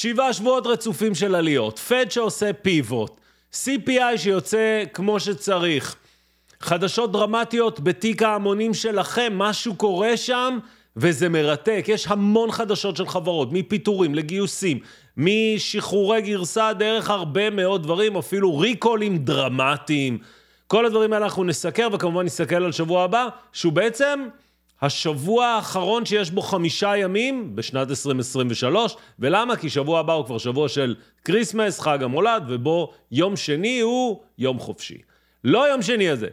שבעה שבועות רצופים של עליות, פד שעושה פיבוט, CPI שיוצא כמו שצריך, חדשות דרמטיות בתיק ההמונים שלכם, משהו קורה שם וזה מרתק. יש המון חדשות של חברות, מפיטורים לגיוסים, משחרורי גרסה דרך הרבה מאוד דברים, אפילו ריקולים דרמטיים. כל הדברים האלה אנחנו נסקר, וכמובן נסתכל על שבוע הבא, שהוא בעצם השבוע האחרון שיש בו חמישה ימים בשנת 2023. ולמה? כי שבוע הבא הוא כבר שבוע של כריסמס, חג המולד, ובו יום שני הוא יום חופשי. לא יום שני הזה,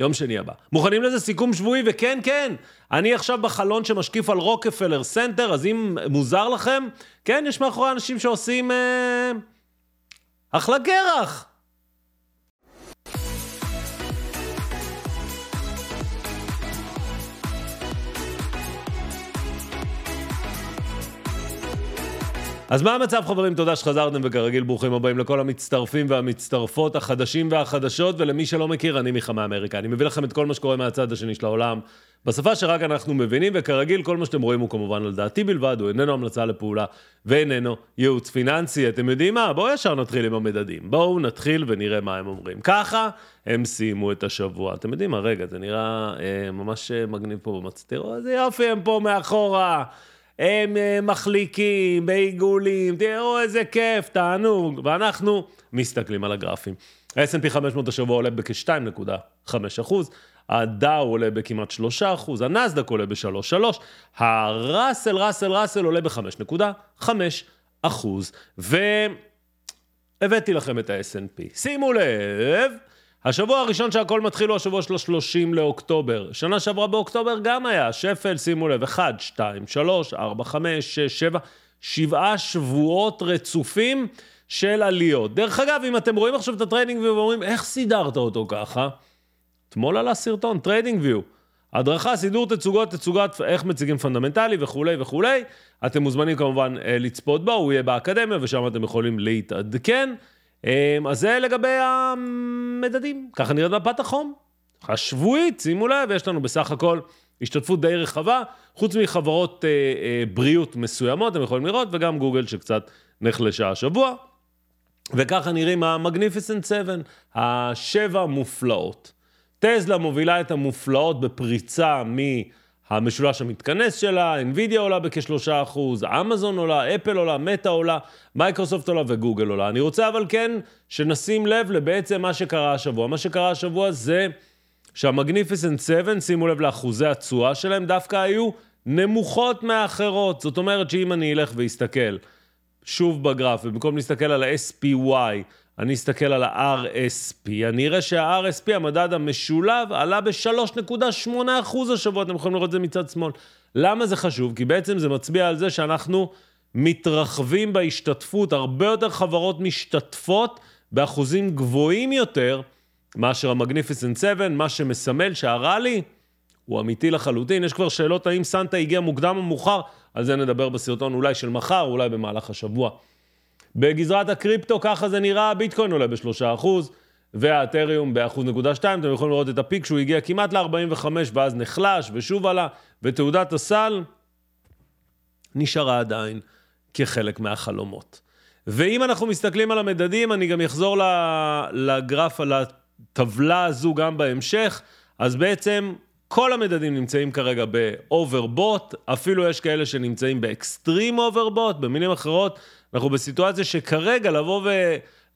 יום שני הבא. מוכנים לזה סיכום שבועי? וכן, כן, אני עכשיו בחלון שמשקיף על רוקפלר סנטר, אז אם מוזר לכם, כן, יש מאחורי אנשים שעושים... אה, אחלה קרח. אז מה המצב חברים? תודה שחזרתם וכרגיל ברוכים הבאים לכל המצטרפים והמצטרפות החדשים והחדשות ולמי שלא מכיר, אני מיכה מאמריקה. אני מביא לכם את כל מה שקורה מהצד השני של העולם בשפה שרק אנחנו מבינים וכרגיל כל מה שאתם רואים הוא כמובן על דעתי בלבד, הוא איננו המלצה לפעולה ואיננו ייעוץ פיננסי. אתם יודעים מה? בואו ישר נתחיל עם המדדים. בואו נתחיל ונראה מה הם אומרים. ככה הם סיימו את השבוע. אתם יודעים מה? רגע, זה נראה אה, ממש מגניב פה במצטיר. איזה יופי הם פה מאחורה. הם אה, מחליקים בעיגולים, תראו איזה כיף, תענוג, ואנחנו מסתכלים על הגרפים. ה-S&P 500 השבוע עולה בכ-2.5 אחוז, הדאו עולה בכמעט 3 אחוז, הנסדק עולה ב-3.3, הראסל, ראסל, ראסל עולה ב-5.5 אחוז, והבאתי לכם את ה-S&P. שימו לב, השבוע הראשון שהכל מתחיל הוא השבוע של ה-30 לאוקטובר. שנה שעברה באוקטובר גם היה, שפל, שימו לב, 1, 2, 3, 4, 5, 6, 7, שבעה שבועות רצופים של עליות. דרך אגב, אם אתם רואים עכשיו את ה TradingView ואומרים, איך סידרת אותו ככה? אתמול עלה סרטון, TradingView. הדרכה, סידור תצוגות, תצוגת איך מציגים פונדמנטלי וכולי וכולי. אתם מוזמנים כמובן אה, לצפות בו, הוא יהיה באקדמיה ושם אתם יכולים להתעדכן. אמ, אז זה לגבי המדדים. ככה נראית מפת החום. השבועית, שימו לב, יש לנו בסך הכל השתתפות די רחבה, חוץ מחברות אה, אה, בריאות מסוימות, אתם יכולים לראות, וגם גוגל שקצת נחלשה השבוע. וככה נראים המגניפיסנט 7, השבע מופלאות. טזלה מובילה את המופלאות בפריצה מ... המשולש המתכנס שלה, NVIDIA עולה בכשלושה אחוז, אמזון עולה, אפל עולה, מטא עולה, מייקרוסופט עולה וגוגל עולה. אני רוצה אבל כן שנשים לב לבעצם מה שקרה השבוע. מה שקרה השבוע זה שהמגניפיסנט 7, שימו לב לאחוזי התשואה שלהם, דווקא היו נמוכות מהאחרות. זאת אומרת שאם אני אלך ואסתכל שוב בגרף, ובמקום להסתכל על ה-SPY, אני אסתכל על ה-RSP, אני אראה שה-RSP, המדד המשולב, עלה ב-3.8% השבוע, אתם יכולים לראות את זה מצד שמאל. למה זה חשוב? כי בעצם זה מצביע על זה שאנחנו מתרחבים בהשתתפות, הרבה יותר חברות משתתפות באחוזים גבוהים יותר מאשר המגניפיסנט 7, מה שמסמל שהראלי הוא אמיתי לחלוטין. יש כבר שאלות האם סנטה הגיע מוקדם או מאוחר, על זה נדבר בסרטון אולי של מחר, אולי במהלך השבוע. בגזרת הקריפטו ככה זה נראה, הביטקוין עולה ב-3%, והאתריום ב-1.2%, אתם יכולים לראות את הפיק שהוא הגיע כמעט ל-45 ואז נחלש ושוב עלה, ותעודת הסל נשארה עדיין כחלק מהחלומות. ואם אנחנו מסתכלים על המדדים, אני גם אחזור לגרף, על הטבלה הזו גם בהמשך, אז בעצם כל המדדים נמצאים כרגע ב-overbot, אפילו יש כאלה שנמצאים באקסטרים overbot, במילים אחרות, אנחנו בסיטואציה שכרגע לבוא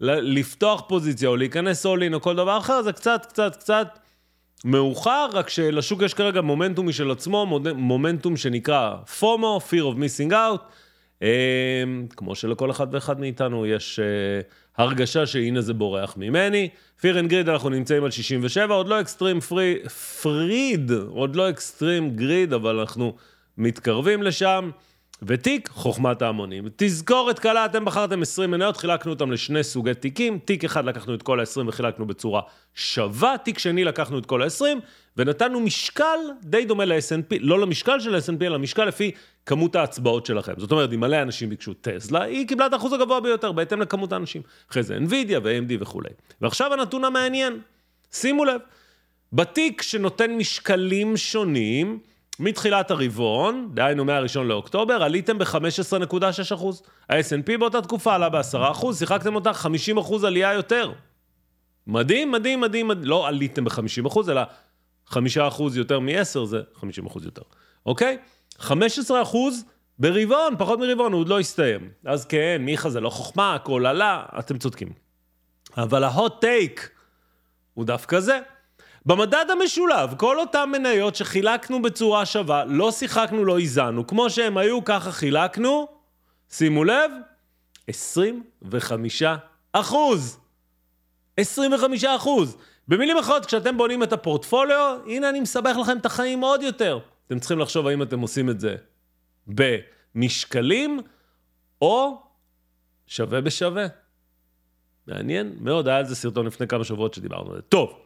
ולפתוח פוזיציה או להיכנס אולין או כל דבר אחר, זה קצת, קצת, קצת מאוחר, רק שלשוק יש כרגע מומנטום משל עצמו, מומנטום שנקרא FOMO, Fear of Missing Out. אה, כמו שלכל אחד ואחד מאיתנו יש אה, הרגשה שהנה זה בורח ממני. Fear and Grid אנחנו נמצאים על 67, עוד לא אקסטרים פרי, פריד, עוד לא אקסטרים גריד, אבל אנחנו מתקרבים לשם. ותיק, חוכמת ההמונים. תזכורת קלה, אתם בחרתם 20 מניות, חילקנו אותם לשני סוגי תיקים. תיק אחד לקחנו את כל ה-20 וחילקנו בצורה שווה, תיק שני לקחנו את כל ה-20, ונתנו משקל די דומה ל-S&P, לא למשקל של ה-S&P, אלא משקל לפי כמות ההצבעות שלכם. זאת אומרת, אם מלא אנשים ביקשו טסלה, היא קיבלה את האחוז הגבוה ביותר, בהתאם לכמות האנשים. אחרי זה NVIDIA ו-AMD וכולי. ועכשיו הנתון המעניין, שימו לב, בתיק שנותן משקלים שונים, מתחילת הרבעון, דהיינו מהראשון לאוקטובר, עליתם ב-15.6%. ה-S&P באותה תקופה עלה ב-10%, שיחקתם אותה 50% עלייה יותר. מדהים, מדהים, מדהים, מדהים. לא עליתם ב-50%, אלא 5% יותר מ-10 זה 50% יותר, אוקיי? 15% ברבעון, פחות מרבעון, הוא עוד לא הסתיים. אז כן, מיכה זה לא חוכמה, הכל עלה, אתם צודקים. אבל ההוט טייק הוא דווקא זה. במדד המשולב, כל אותן מניות שחילקנו בצורה שווה, לא שיחקנו, לא איזנו, כמו שהם היו, ככה חילקנו, שימו לב, 25 אחוז. 25 אחוז. במילים אחרות, כשאתם בונים את הפורטפוליו, הנה אני מסבך לכם את החיים עוד יותר. אתם צריכים לחשוב האם אתם עושים את זה במשקלים, או שווה בשווה. מעניין מאוד, היה על זה סרטון לפני כמה שבועות שדיברנו על זה. טוב,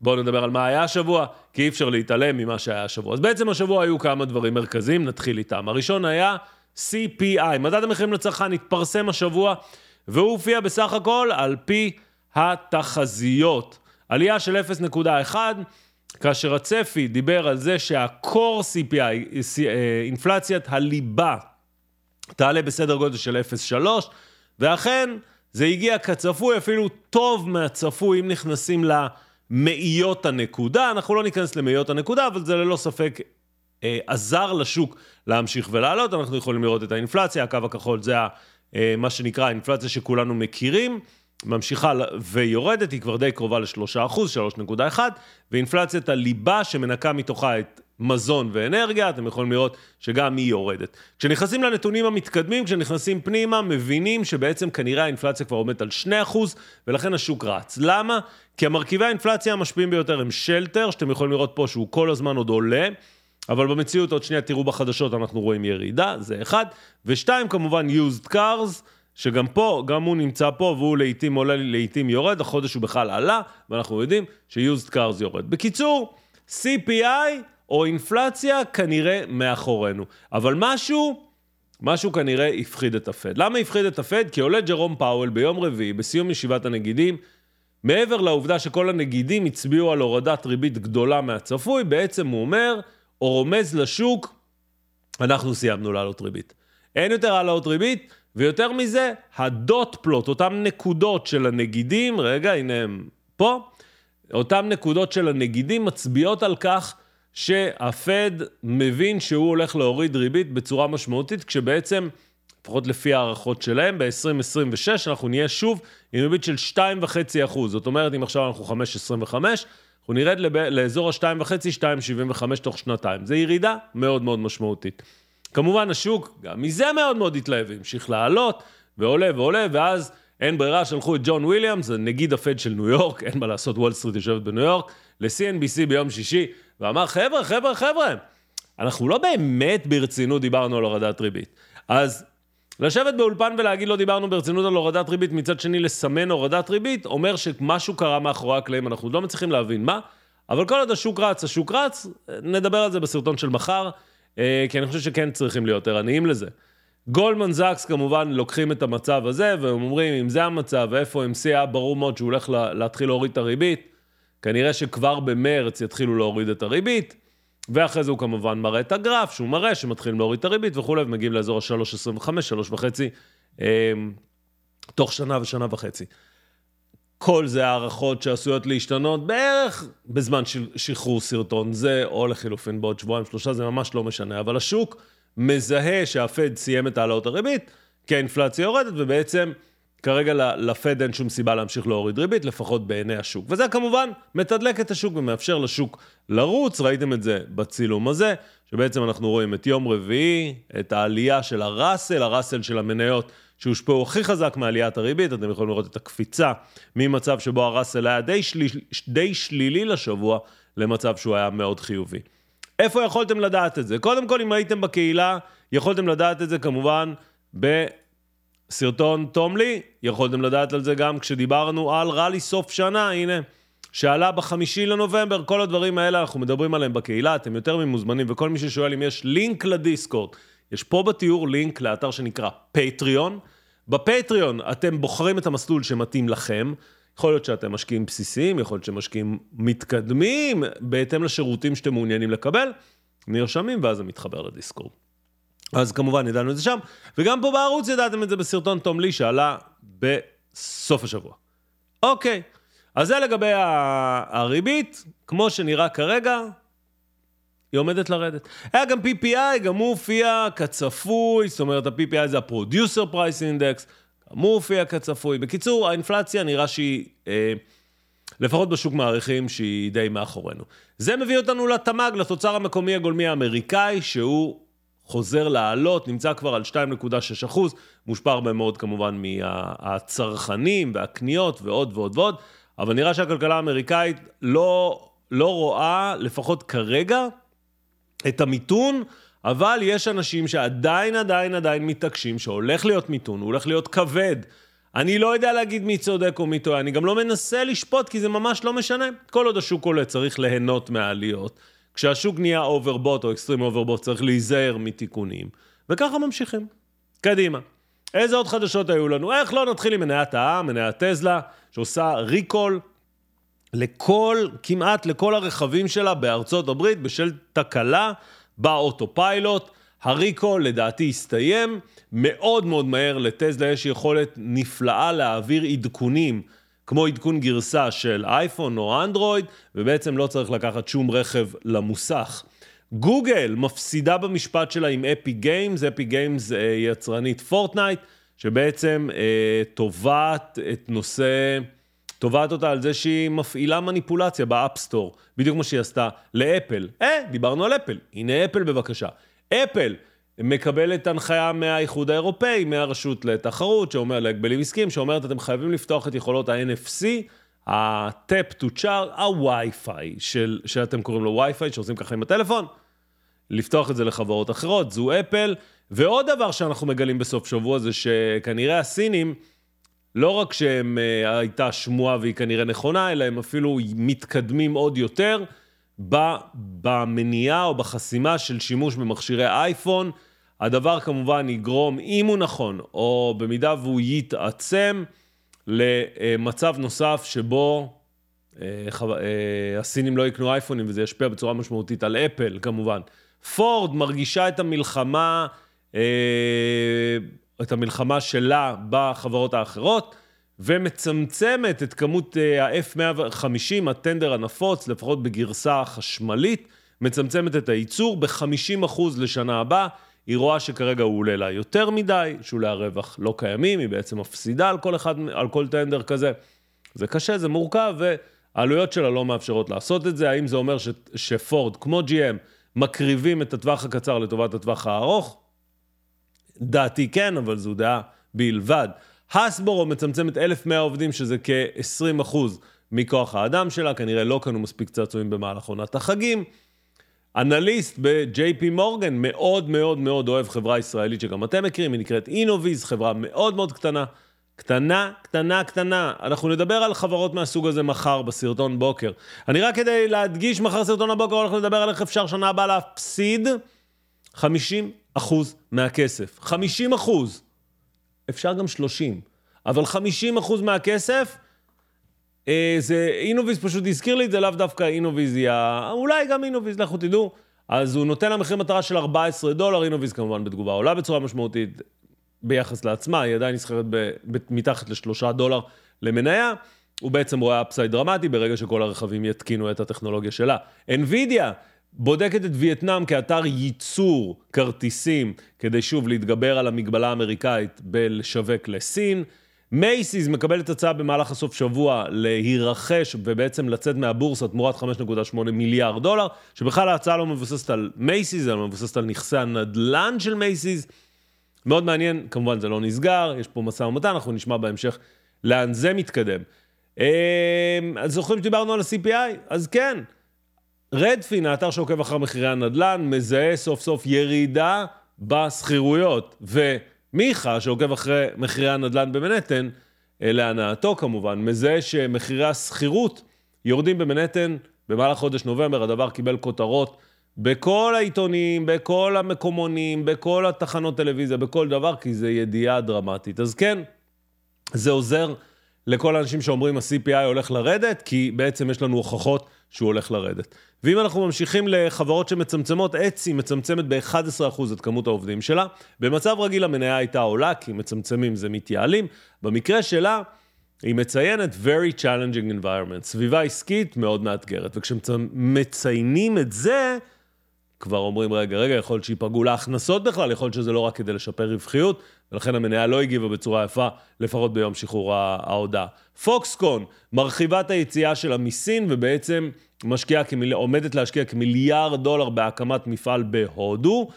בואו נדבר על מה היה השבוע, כי אי אפשר להתעלם ממה שהיה השבוע. אז בעצם השבוע היו כמה דברים מרכזיים, נתחיל איתם. הראשון היה CPI, מדד המחירים לצרכן התפרסם השבוע, והוא הופיע בסך הכל על פי התחזיות. עלייה של 0.1, כאשר הצפי דיבר על זה שה-core CPI, אה, אינפלציית הליבה, תעלה בסדר גודל של 0.3, ואכן זה הגיע כצפוי, אפילו טוב מהצפוי, אם נכנסים למאיות הנקודה. אנחנו לא ניכנס למאיות הנקודה, אבל זה ללא ספק אה, עזר לשוק להמשיך ולעלות. אנחנו יכולים לראות את האינפלציה, הקו הכחול זה אה, מה שנקרא האינפלציה שכולנו מכירים. ממשיכה ויורדת, היא כבר די קרובה ל-3%, 3.1, ואינפלציית הליבה שמנקה מתוכה את מזון ואנרגיה, אתם יכולים לראות שגם היא יורדת. כשנכנסים לנתונים המתקדמים, כשנכנסים פנימה, מבינים שבעצם כנראה האינפלציה כבר עומדת על 2%, ולכן השוק רץ. למה? כי המרכיבי האינפלציה המשפיעים ביותר הם שלטר, שאתם יכולים לראות פה שהוא כל הזמן עוד עולה. אבל במציאות, עוד שנייה תראו בחדשות, אנחנו רואים ירידה, זה אחד. ושתיים, כמובן, used cars, שגם פה, גם הוא נמצא פה והוא לעיתים עולה, לעיתים יורד, החודש הוא בכלל עלה, ואנחנו יודעים ש-used cars יורד. בקיצור, CPI או אינפלציה כנראה מאחורינו. אבל משהו, משהו כנראה הפחיד את הפד. למה הפחיד את הפד? כי עולה ג'רום פאוול ביום רביעי, בסיום ישיבת הנגידים, מעבר לעובדה שכל הנגידים הצביעו על הורדת ריבית גדולה מהצפוי, בעצם הוא אומר, או רומז לשוק, אנחנו סיימנו לעלות ריבית. אין יותר העלאות ריבית, ויותר מזה, הדוט פלוט, אותן נקודות של הנגידים, רגע, הנה הם פה, אותן נקודות של הנגידים מצביעות על כך שהפד מבין שהוא הולך להוריד ריבית בצורה משמעותית, כשבעצם, לפחות לפי הערכות שלהם, ב-2026 אנחנו נהיה שוב עם ריבית של 2.5%. זאת אומרת, אם עכשיו אנחנו 5.25, אנחנו נרד לב... לאזור ה-2.5, 2.75 תוך שנתיים. זו ירידה מאוד מאוד משמעותית. כמובן, השוק גם מזה מאוד מאוד התלהב, המשיך לעלות, ועולה ועולה, ואז אין ברירה, שלחו את ג'ון וויליאמס, נגיד הפד של ניו יורק, אין מה לעשות, וול סטריט יושבת בניו יורק, ל-CNBC ביום שישי, ואמר, חבר'ה, חבר'ה, חבר'ה, אנחנו לא באמת ברצינות דיברנו על הורדת ריבית. אז לשבת באולפן ולהגיד לא דיברנו ברצינות על הורדת ריבית, מצד שני לסמן הורדת ריבית, אומר שמשהו קרה מאחורי הקלעים, אנחנו לא מצליחים להבין מה, אבל כל עוד השוק רץ, השוק רץ, נדבר על זה בסרטון של מחר, אה, כי אני חושב שכן צריכים להיות ערניים לזה. גולדמן זאקס כמובן לוקחים את המצב הזה, והם אומרים, אם זה המצב, ואיפה MC היה ברור מאוד שהוא הולך להתחיל להוריד את הריבית, כנראה שכבר במרץ יתחילו להוריד את הריבית, ואחרי זה הוא כמובן מראה את הגרף, שהוא מראה שמתחילים להוריד את הריבית וכולי, ומגיעים לאזור ה-3.25, 3.5, אה, תוך שנה ושנה וחצי. כל זה הערכות שעשויות להשתנות בערך בזמן שחרור סרטון זה, או לחילופין בעוד שבועיים שלושה, זה ממש לא משנה. אבל השוק מזהה שהפד סיים את העלאות הריבית, כי האינפלציה יורדת, ובעצם כרגע לפד אין שום סיבה להמשיך להוריד ריבית, לפחות בעיני השוק. וזה כמובן מתדלק את השוק ומאפשר לשוק לרוץ, ראיתם את זה בצילום הזה, שבעצם אנחנו רואים את יום רביעי, את העלייה של הראסל, הראסל של המניות. שהושפעו הכי חזק מעליית הריבית, אתם יכולים לראות את הקפיצה ממצב שבו הראסל היה די, שלי, די שלילי לשבוע, למצב שהוא היה מאוד חיובי. איפה יכולתם לדעת את זה? קודם כל, אם הייתם בקהילה, יכולתם לדעת את זה כמובן בסרטון תום לי, יכולתם לדעת על זה גם כשדיברנו על ראלי סוף שנה, הנה. שעלה בחמישי לנובמבר, כל הדברים האלה אנחנו מדברים עליהם בקהילה, אתם יותר ממוזמנים, וכל מי ששואל אם יש לינק לדיסקורד, יש פה בתיאור לינק לאתר שנקרא פטריון. בפטריון אתם בוחרים את המסלול שמתאים לכם. יכול להיות שאתם משקיעים בסיסיים, יכול להיות שמשקיעים מתקדמים, בהתאם לשירותים שאתם מעוניינים לקבל. נרשמים, ואז זה מתחבר לדיסקורד. אז כמובן ידענו את זה שם, וגם פה בערוץ ידעתם את זה בסרטון תום לי שעלה בסוף השבוע. אוקיי, אז זה לגבי הריבית, כמו שנראה כרגע, היא עומדת לרדת. היה גם PPI, גם הוא הופיע כצפוי, זאת אומרת, ה-PPI זה ה-Producer Price Index, גם הוא הופיע כצפוי. בקיצור, האינפלציה נראה שהיא, אה, לפחות בשוק מעריכים, שהיא די מאחורינו. זה מביא אותנו לתמ"ג, לתוצר המקומי הגולמי האמריקאי, שהוא חוזר לעלות, נמצא כבר על 2.6 אחוז, מושפע הרבה מאוד כמובן מהצרכנים והקניות ועוד ועוד ועוד, אבל נראה שהכלכלה האמריקאית לא, לא רואה, לפחות כרגע, את המיתון, אבל יש אנשים שעדיין, עדיין, עדיין מתעקשים שהולך להיות מיתון, הוא הולך להיות כבד. אני לא יודע להגיד מי צודק או מי טועה, אני גם לא מנסה לשפוט, כי זה ממש לא משנה. כל עוד השוק עולה, צריך ליהנות מהעליות. כשהשוק נהיה overbought או extreme overbought, צריך להיזהר מתיקונים. וככה ממשיכים. קדימה. איזה עוד חדשות היו לנו? איך לא נתחיל עם מניית העם, מניית טזלה, שעושה recall לכל, כמעט לכל הרכבים שלה בארצות הברית בשל תקלה ב Autopilot. ה recall לדעתי הסתיים, מאוד מאוד מהר לטזלה יש יכולת נפלאה להעביר עדכונים, כמו עדכון גרסה של אייפון או אנדרואיד, ובעצם לא צריך לקחת שום רכב למוסך. גוגל מפסידה במשפט שלה עם Epic Games, Epic Games יצרנית פורטנייט, שבעצם אה, תובעת את נושא... תובעת אותה על זה שהיא מפעילה מניפולציה ב App Store, בדיוק כמו שהיא עשתה לאפל. אה, דיברנו על אפל. הנה אפל בבקשה. אפל מקבלת הנחיה מהאיחוד האירופאי, מהרשות לתחרות, שאומר, להגבלים עסקיים, שאומרת, אתם חייבים לפתוח את יכולות ה-NFC, ה- tap to charge, ה-Wi-Fi, של, שאתם קוראים לו Wi-Fi, שעושים ככה עם הטלפון, לפתוח את זה לחברות אחרות, זו אפל. ועוד דבר שאנחנו מגלים בסוף שבוע זה שכנראה הסינים, לא רק שהם אה, הייתה שמועה והיא כנראה נכונה, אלא הם אפילו מתקדמים עוד יותר במניעה או בחסימה של שימוש במכשירי אייפון. הדבר כמובן יגרום, אם הוא נכון, או במידה והוא יתעצם, למצב נוסף שבו אה, אה, הסינים לא יקנו אייפונים וזה ישפיע בצורה משמעותית על אפל כמובן. פורד מרגישה את המלחמה את המלחמה שלה בחברות האחרות, ומצמצמת את כמות אה, ה-F150, הטנדר הנפוץ, לפחות בגרסה חשמלית, מצמצמת את הייצור ב-50% לשנה הבאה. היא רואה שכרגע הוא עולה לה יותר מדי, שולי הרווח לא קיימים, היא בעצם מפסידה על כל אחד, על כל טנדר כזה. זה קשה, זה מורכב, והעלויות שלה לא מאפשרות לעשות את זה. האם זה אומר ש, שפורד, כמו GM, מקריבים את הטווח הקצר לטובת הטווח הארוך? דעתי כן, אבל זו דעה בלבד. הסבורו מצמצמת 1,100 עובדים, שזה כ-20% מכוח האדם שלה, כנראה לא קנו מספיק צעצועים במהלך עונת החגים. אנליסט ב-JP מורגן מאוד מאוד מאוד אוהב חברה ישראלית שגם אתם מכירים, היא נקראת אינוויז, חברה מאוד מאוד קטנה. קטנה, קטנה, קטנה. אנחנו נדבר על חברות מהסוג הזה מחר בסרטון בוקר. אני רק כדי להדגיש, מחר סרטון הבוקר הולך לדבר על איך אפשר שנה הבאה להפסיד 50 אחוז מהכסף. 50 אחוז. אפשר גם 30, אבל 50 אחוז מהכסף, זה, אינוויז פשוט הזכיר לי את זה, לאו דווקא אינוויז היא ה... אולי גם אינוויז, לכו תדעו. אז הוא נותן לה מחיר מטרה של 14 דולר, אינוויז כמובן בתגובה עולה בצורה משמעותית ביחס לעצמה, היא עדיין נסחרת מתחת לשלושה דולר למניה. הוא בעצם רואה upside דרמטי ברגע שכל הרכבים יתקינו את הטכנולוגיה שלה. NVIDIA בודקת את וייטנאם כאתר ייצור כרטיסים, כדי שוב להתגבר על המגבלה האמריקאית בלשווק לסין. Macy's מקבלת הצעה במהלך הסוף שבוע להירכש ובעצם לצאת מהבורסה תמורת 5.8 מיליארד דולר, שבכלל ההצעה לא מבוססת על Macy's, אלא מבוססת על נכסי הנדל"ן של Macy's. מאוד מעניין, כמובן זה לא נסגר, יש פה משא ומתן, אנחנו נשמע בהמשך לאן זה מתקדם. אז אמ, זוכרים שדיברנו על ה-CPI? אז כן, רדפין, האתר שעוקב אחר מחירי הנדל"ן, מזהה סוף סוף ירידה בשכירויות. ומיכה, שעוקב אחרי מחירי הנדל"ן במנהטן, להנאתו כמובן, מזהה שמחירי השכירות יורדים במנהטן במהלך חודש נובמבר, הדבר קיבל כותרות בכל העיתונים, בכל המקומונים, בכל התחנות טלוויזיה, בכל דבר, כי זו ידיעה דרמטית. אז כן, זה עוזר לכל האנשים שאומרים ה-CPI הולך לרדת, כי בעצם יש לנו הוכחות שהוא הולך לרדת. ואם אנחנו ממשיכים לחברות שמצמצמות, אצי מצמצמת ב-11% את כמות העובדים שלה. במצב רגיל המניה הייתה עולה, כי מצמצמים זה מתייעלים. במקרה שלה, היא מציינת very challenging environment, סביבה עסקית מאוד מאתגרת. וכשמציינים את זה, כבר אומרים, רגע, רגע, יכול להיות שייפגעו להכנסות בכלל, יכול להיות שזה לא רק כדי לשפר רווחיות, ולכן המניה לא הגיבה בצורה יפה, לפחות ביום שחרור ההודעה. פוקסקון מרחיבה את היציאה שלה מסין, ובעצם משקיעה כמיל... עומדת להשקיע כמיליארד דולר בהקמת מפעל בהודו.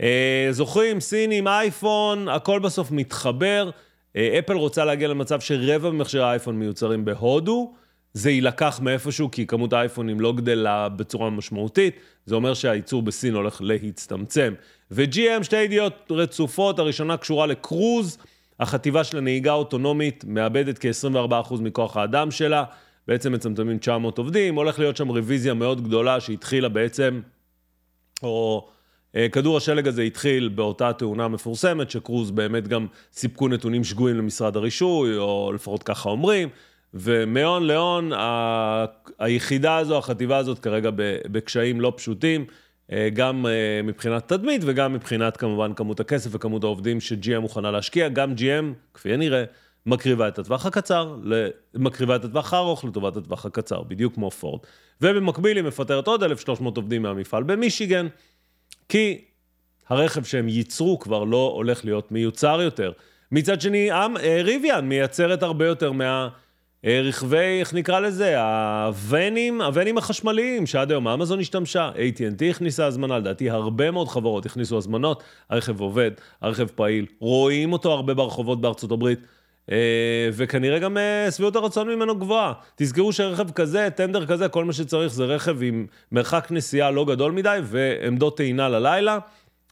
אה, זוכרים, סינים, אייפון, הכל בסוף מתחבר. אה, אפל רוצה להגיע למצב שרבע ממכשירי האייפון מיוצרים בהודו. זה יילקח מאיפשהו, כי כמות האייפונים לא גדלה בצורה משמעותית, זה אומר שהייצור בסין הולך להצטמצם. ו-GM, שתי ידיעות רצופות, הראשונה קשורה לקרוז, החטיבה של הנהיגה האוטונומית מאבדת כ-24% מכוח האדם שלה, בעצם מצמצמים 900 עובדים, הולך להיות שם רוויזיה מאוד גדולה שהתחילה בעצם, או אה, כדור השלג הזה התחיל באותה תאונה מפורסמת, שקרוז באמת גם סיפקו נתונים שגויים למשרד הרישוי, או לפחות ככה אומרים. ומהון להון, ה... היחידה הזו, החטיבה הזאת כרגע בקשיים לא פשוטים, אה, גם אה, מבחינת תדמית וגם מבחינת כמובן כמות הכסף וכמות העובדים ש-GM מוכנה להשקיע. גם GM, כפי הנראה, מקריבה את הטווח הקצר, מקריבה את הטווח הארוך לטובת הטווח הקצר, בדיוק כמו פורד. ובמקביל היא מפטרת עוד 1,300 עובדים מהמפעל במישיגן, כי הרכב שהם ייצרו כבר לא הולך להיות מיוצר יותר. מצד שני, אה, ריביאן מייצרת הרבה יותר מה... אה, רכבי, איך נקרא לזה, הוונים, הוונים החשמליים, שעד היום אמזון השתמשה, AT&T הכניסה הזמנה, לדעתי הרבה מאוד חברות הכניסו הזמנות, הרכב עובד, הרכב פעיל, רואים אותו הרבה ברחובות בארצות הברית, אה, וכנראה גם אה, שביעות הרצון ממנו גבוהה. תזכרו שרכב כזה, טנדר כזה, כל מה שצריך זה רכב עם מרחק נסיעה לא גדול מדי ועמדות טעינה ללילה,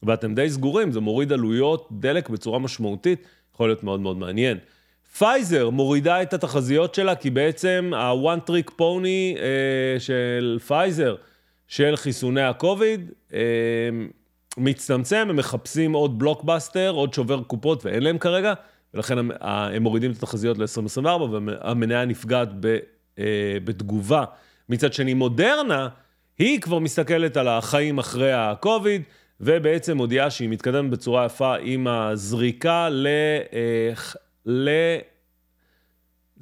ואתם די סגורים, זה מוריד עלויות דלק בצורה משמעותית, יכול להיות מאוד מאוד מעניין. פייזר מורידה את התחזיות שלה, כי בעצם ה-one trick pony אה, של פייזר, של חיסוני הקוביד, אה, מצטמצם, הם מחפשים עוד בלוקבאסטר, עוד שובר קופות, ואין להם כרגע, ולכן הם, הם מורידים את התחזיות ל-2024, והמניה נפגעת ב, אה, בתגובה. מצד שני, מודרנה, היא כבר מסתכלת על החיים אחרי הקוביד, ובעצם מודיעה שהיא מתקדמת בצורה יפה עם הזריקה ל... אה, ל...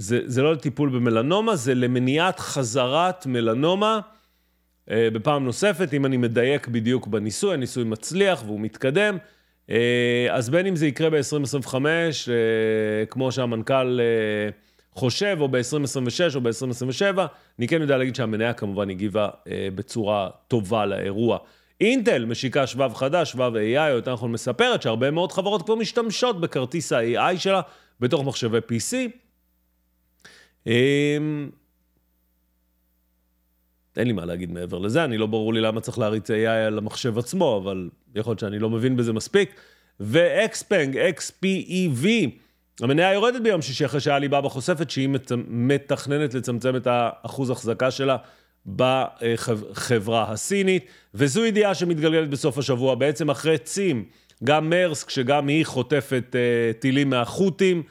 זה, זה לא לטיפול במלנומה, זה למניעת חזרת מלנומה אה, בפעם נוספת, אם אני מדייק בדיוק בניסוי, הניסוי מצליח והוא מתקדם. אה, אז בין אם זה יקרה ב-2025, אה, כמו שהמנכ"ל חושב, או ב-2026 או ב-2027, אני כן יודע להגיד שהמניה כמובן הגיבה בצורה טובה לאירוע. אינטל משיקה שבב חדש, שבב AI, או יותר נכון מספרת שהרבה מאוד חברות כבר משתמשות בכרטיס ה-AI שלה בתוך מחשבי PC. אמ, אין לי מה להגיד מעבר לזה, אני לא ברור לי למה צריך להריץ AI על המחשב עצמו, אבל יכול להיות שאני לא מבין בזה מספיק. ו-Xpeng, XPEV, המניה יורדת ביום שישי אחרי שעליבאבא חושפת שהיא מתכננת לצמצם את האחוז החזקה שלה בחברה הסינית, וזו ידיעה שמתגלגלת בסוף השבוע, בעצם אחרי צים, גם מרסק, שגם היא חוטפת uh, טילים מהחות'ים,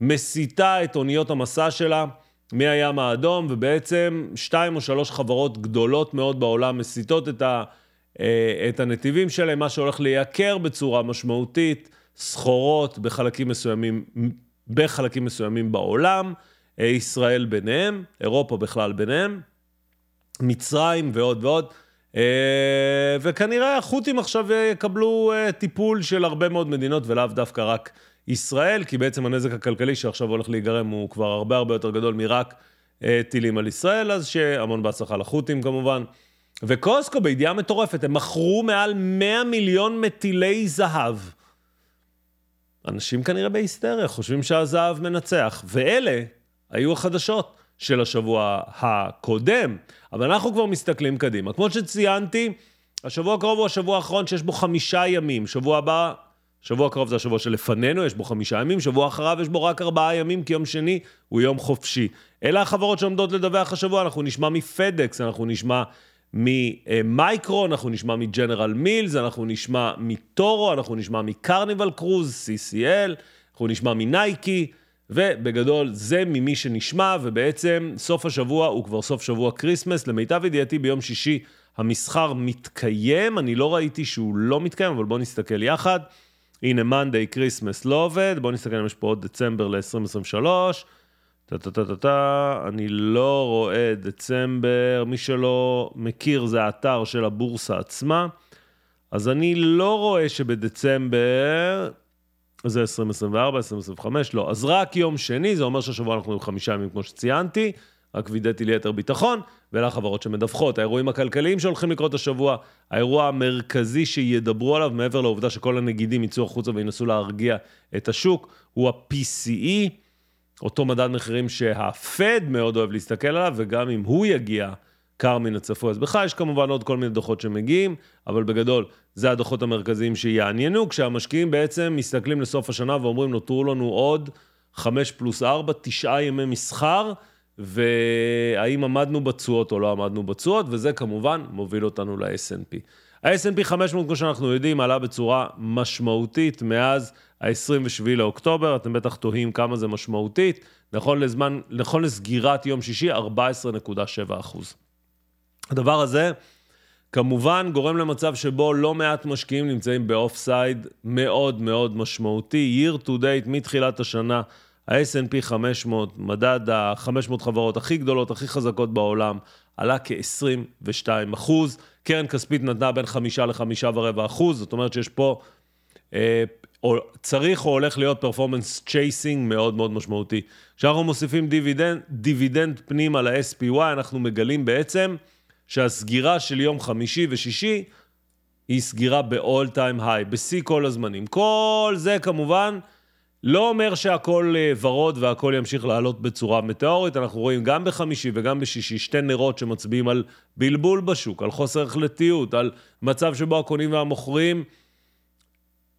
מסיטה את אוניות המסע שלה מהים האדום, ובעצם שתיים או שלוש חברות גדולות מאוד בעולם מסיטות את, ה, uh, את הנתיבים שלהם, מה שהולך לייקר בצורה משמעותית סחורות בחלקים מסוימים, בחלקים מסוימים בעולם, uh, ישראל ביניהם, אירופה בכלל ביניהם. מצרים ועוד ועוד. אה, וכנראה החות'ים עכשיו יקבלו אה, טיפול של הרבה מאוד מדינות ולאו דווקא רק ישראל, כי בעצם הנזק הכלכלי שעכשיו הולך להיגרם הוא כבר הרבה הרבה יותר גדול מרק אה, טילים על ישראל, אז שהמון בהצלחה לחות'ים כמובן. וקוסקו בידיעה מטורפת, הם מכרו מעל 100 מיליון מטילי זהב. אנשים כנראה בהיסטריה, חושבים שהזהב מנצח, ואלה היו החדשות. של השבוע הקודם, אבל אנחנו כבר מסתכלים קדימה. כמו שציינתי, השבוע הקרוב הוא השבוע האחרון שיש בו חמישה ימים. שבוע הבא, שבוע הקרוב זה השבוע שלפנינו, יש בו חמישה ימים, שבוע אחריו יש בו רק ארבעה ימים, כי יום שני הוא יום חופשי. אלה החברות שעומדות לדווח השבוע, אנחנו נשמע מפדקס, אנחנו נשמע ממייקרו, אנחנו נשמע מג'נרל מילס, אנחנו נשמע מטורו, אנחנו נשמע מקרניבל קרוז, CCL, אנחנו נשמע מנייקי. ובגדול זה ממי שנשמע, ובעצם סוף השבוע הוא כבר סוף שבוע Christmas. למיטב ידיעתי ביום שישי המסחר מתקיים, אני לא ראיתי שהוא לא מתקיים, אבל בואו נסתכל יחד. הנה, Monday, Christmas לא עובד, בואו נסתכל אם יש פה עוד דצמבר ל-2023. טה-טה-טה-טה, אני לא רואה דצמבר, מי שלא מכיר זה האתר של הבורסה עצמה. אז אני לא רואה שבדצמבר, זה 2024, 2025, לא. אז רק יום שני, זה אומר שהשבוע אנחנו עם חמישה ימים כמו שציינתי, רק וידאתי ליתר ביטחון, ולחברות שמדווחות. האירועים הכלכליים שהולכים לקרות השבוע, האירוע המרכזי שידברו עליו, מעבר לעובדה שכל הנגידים יצאו החוצה וינסו להרגיע את השוק, הוא ה-PCE, אותו מדד מחירים שהפד מאוד אוהב להסתכל עליו, וגם אם הוא יגיע קר מן הצפוי, אז בכלל יש כמובן עוד כל מיני דוחות שמגיעים, אבל בגדול, זה הדוחות המרכזיים שיעניינו, כשהמשקיעים בעצם מסתכלים לסוף השנה ואומרים, נותרו לנו עוד 5 פלוס 4, תשעה ימי מסחר, והאם עמדנו בתשואות או לא עמדנו בתשואות, וזה כמובן מוביל אותנו ל-S&P. ה-S&P 500, כמו שאנחנו יודעים, עלה בצורה משמעותית מאז ה-27 לאוקטובר, אתם בטח תוהים כמה זה משמעותית, נכון לזמן, נכון לסגירת יום שישי, 14.7 אחוז. הדבר הזה כמובן גורם למצב שבו לא מעט משקיעים נמצאים באוף סייד מאוד מאוד משמעותי. year to date מתחילת השנה, ה-S&P 500, מדד ה-500 חברות הכי גדולות, הכי חזקות בעולם, עלה כ-22 אחוז. קרן כספית נתנה בין 5 ל-5 ורבע אחוז, זאת אומרת שיש פה, אה, או, צריך או הולך להיות performance chasing מאוד מאוד משמעותי. כשאנחנו מוסיפים דיבידנד, דיבידנד פנימה ל-SPY, אנחנו מגלים בעצם שהסגירה של יום חמישי ושישי היא סגירה ב-all time high, בשיא כל הזמנים. כל זה כמובן לא אומר שהכל אה, ורוד והכל ימשיך לעלות בצורה מטאורית, אנחנו רואים גם בחמישי וגם בשישי שתי נרות שמצביעים על בלבול בשוק, על חוסר החלטיות, על מצב שבו הקונים והמוכרים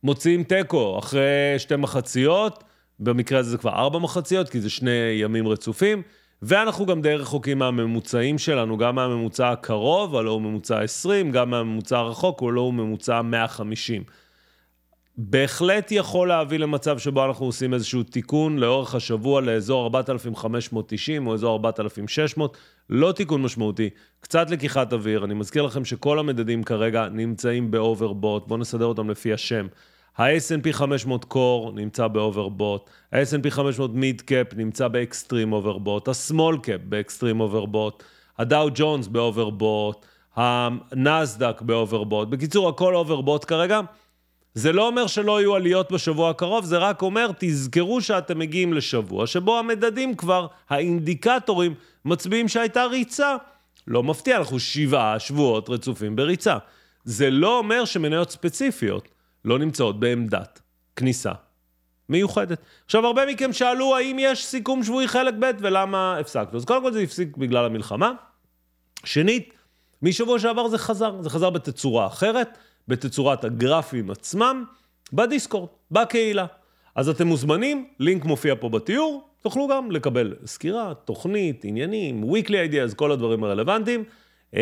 מוציאים תיקו אחרי שתי מחציות, במקרה הזה זה כבר ארבע מחציות, כי זה שני ימים רצופים. ואנחנו גם די רחוקים מהממוצעים שלנו, גם מהממוצע הקרוב, הלוא הוא ממוצע 20, גם מהממוצע הרחוק, הלוא הוא ממוצע 150. בהחלט יכול להביא למצב שבו אנחנו עושים איזשהו תיקון לאורך השבוע לאזור 4,590 או אזור 4,600, לא תיקון משמעותי, קצת לקיחת אוויר. אני מזכיר לכם שכל המדדים כרגע נמצאים ב overbought, בואו נסדר אותם לפי השם. ה-S&P 500 Core נמצא ב overbought, ה-S&P 500 Mid Cap נמצא ב extreme overbought, ה- small cap ב extreme overbought, הדאו ג'ונס ב overbought, הנסדק ב overbought. בקיצור, הכל overbought כרגע. זה לא אומר שלא יהיו עליות בשבוע הקרוב, זה רק אומר, תזכרו שאתם מגיעים לשבוע שבו המדדים כבר, האינדיקטורים, מצביעים שהייתה ריצה. לא מפתיע, אנחנו שבעה שבועות רצופים בריצה. זה לא אומר שמניות ספציפיות לא נמצאות בעמדת כניסה מיוחדת. עכשיו, הרבה מכם שאלו האם יש סיכום שבועי חלק ב' ולמה הפסקנו. אז קודם כל זה הפסיק בגלל המלחמה. שנית, משבוע שעבר זה חזר, זה חזר בתצורה אחרת, בתצורת הגרפים עצמם, בדיסקורד, בקהילה. אז אתם מוזמנים, לינק מופיע פה בתיאור, תוכלו גם לקבל סקירה, תוכנית, עניינים, weekly ideas, כל הדברים הרלוונטיים. אמ,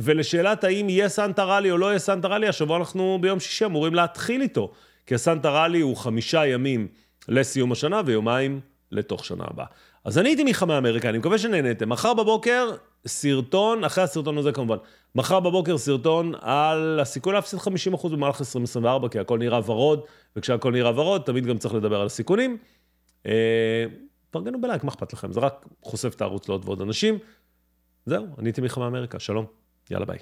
ולשאלת האם יהיה סנטה ראלי או לא יהיה סנטה ראלי, השבוע אנחנו ביום שישי אמורים להתחיל איתו, כי הסנטה ראלי הוא חמישה ימים לסיום השנה ויומיים לתוך שנה הבאה. אז אני הייתי מחמי אמריקה, אני מקווה שנהנתם. מחר בבוקר סרטון, אחרי הסרטון הזה כמובן, מחר בבוקר סרטון על הסיכוי להפסיד 50% במהלך 2024, כי הכל נראה ורוד, וכשהכל נראה ורוד, תמיד גם צריך לדבר על הסיכונים. אה, תארגנו בלייק, מה אכפת לכם? זה רק חושף את הערוץ לעוד ועוד אנשים. זהו, אני הייתי מחמי אמריקה, שלום, יאללה ביי.